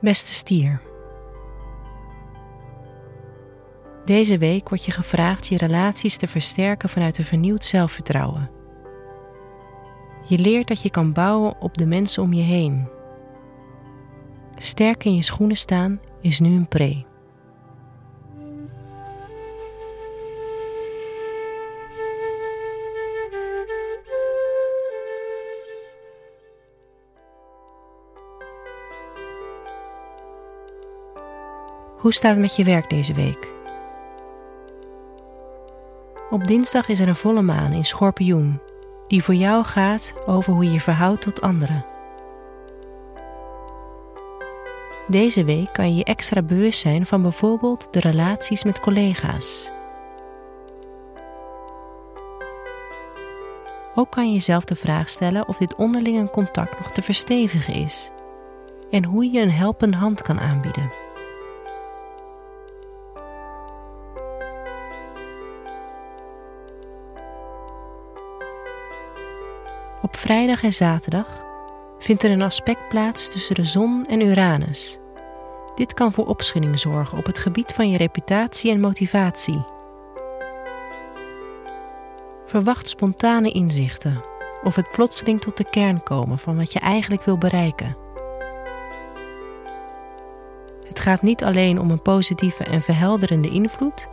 Beste stier. Deze week wordt je gevraagd je relaties te versterken vanuit een vernieuwd zelfvertrouwen. Je leert dat je kan bouwen op de mensen om je heen. Sterk in je schoenen staan is nu een pre. Hoe staat het met je werk deze week? Op dinsdag is er een volle maan in Schorpioen, die voor jou gaat over hoe je je verhoudt tot anderen. Deze week kan je je extra bewust zijn van bijvoorbeeld de relaties met collega's. Ook kan je jezelf de vraag stellen of dit onderlinge contact nog te verstevigen is en hoe je een helpende hand kan aanbieden. Op vrijdag en zaterdag vindt er een aspect plaats tussen de zon en Uranus. Dit kan voor opschudding zorgen op het gebied van je reputatie en motivatie. Verwacht spontane inzichten of het plotseling tot de kern komen van wat je eigenlijk wil bereiken. Het gaat niet alleen om een positieve en verhelderende invloed,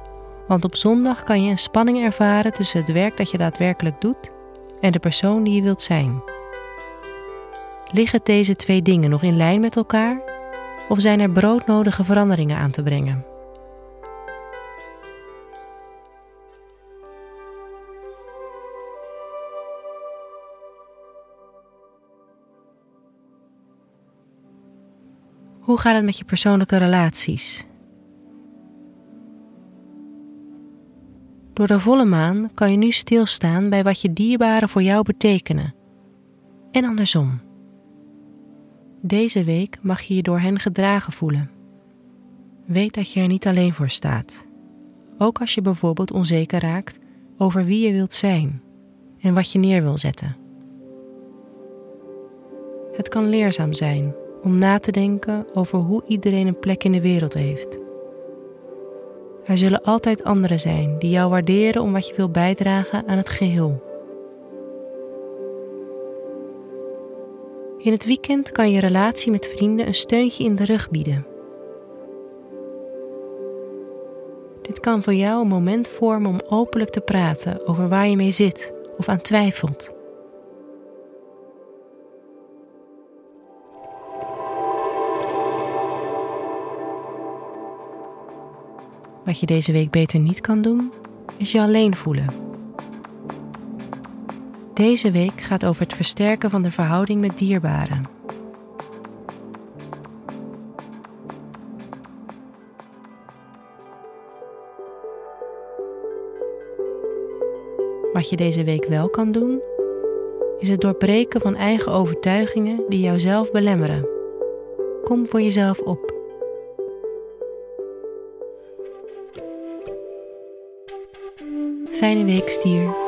want op zondag kan je een spanning ervaren tussen het werk dat je daadwerkelijk doet en de persoon die je wilt zijn. Liggen deze twee dingen nog in lijn met elkaar of zijn er broodnodige veranderingen aan te brengen? Hoe gaat het met je persoonlijke relaties? Door de volle maan kan je nu stilstaan bij wat je dierbaren voor jou betekenen. En andersom. Deze week mag je je door hen gedragen voelen. Weet dat je er niet alleen voor staat. Ook als je bijvoorbeeld onzeker raakt over wie je wilt zijn en wat je neer wil zetten. Het kan leerzaam zijn om na te denken over hoe iedereen een plek in de wereld heeft er zullen altijd anderen zijn die jou waarderen om wat je wil bijdragen aan het geheel. In het weekend kan je relatie met vrienden een steuntje in de rug bieden. Dit kan voor jou een moment vormen om openlijk te praten over waar je mee zit of aan twijfelt. Wat je deze week beter niet kan doen, is je alleen voelen. Deze week gaat over het versterken van de verhouding met dierbaren. Wat je deze week wel kan doen, is het doorbreken van eigen overtuigingen die jouzelf belemmeren. Kom voor jezelf op. Fijne week, stier.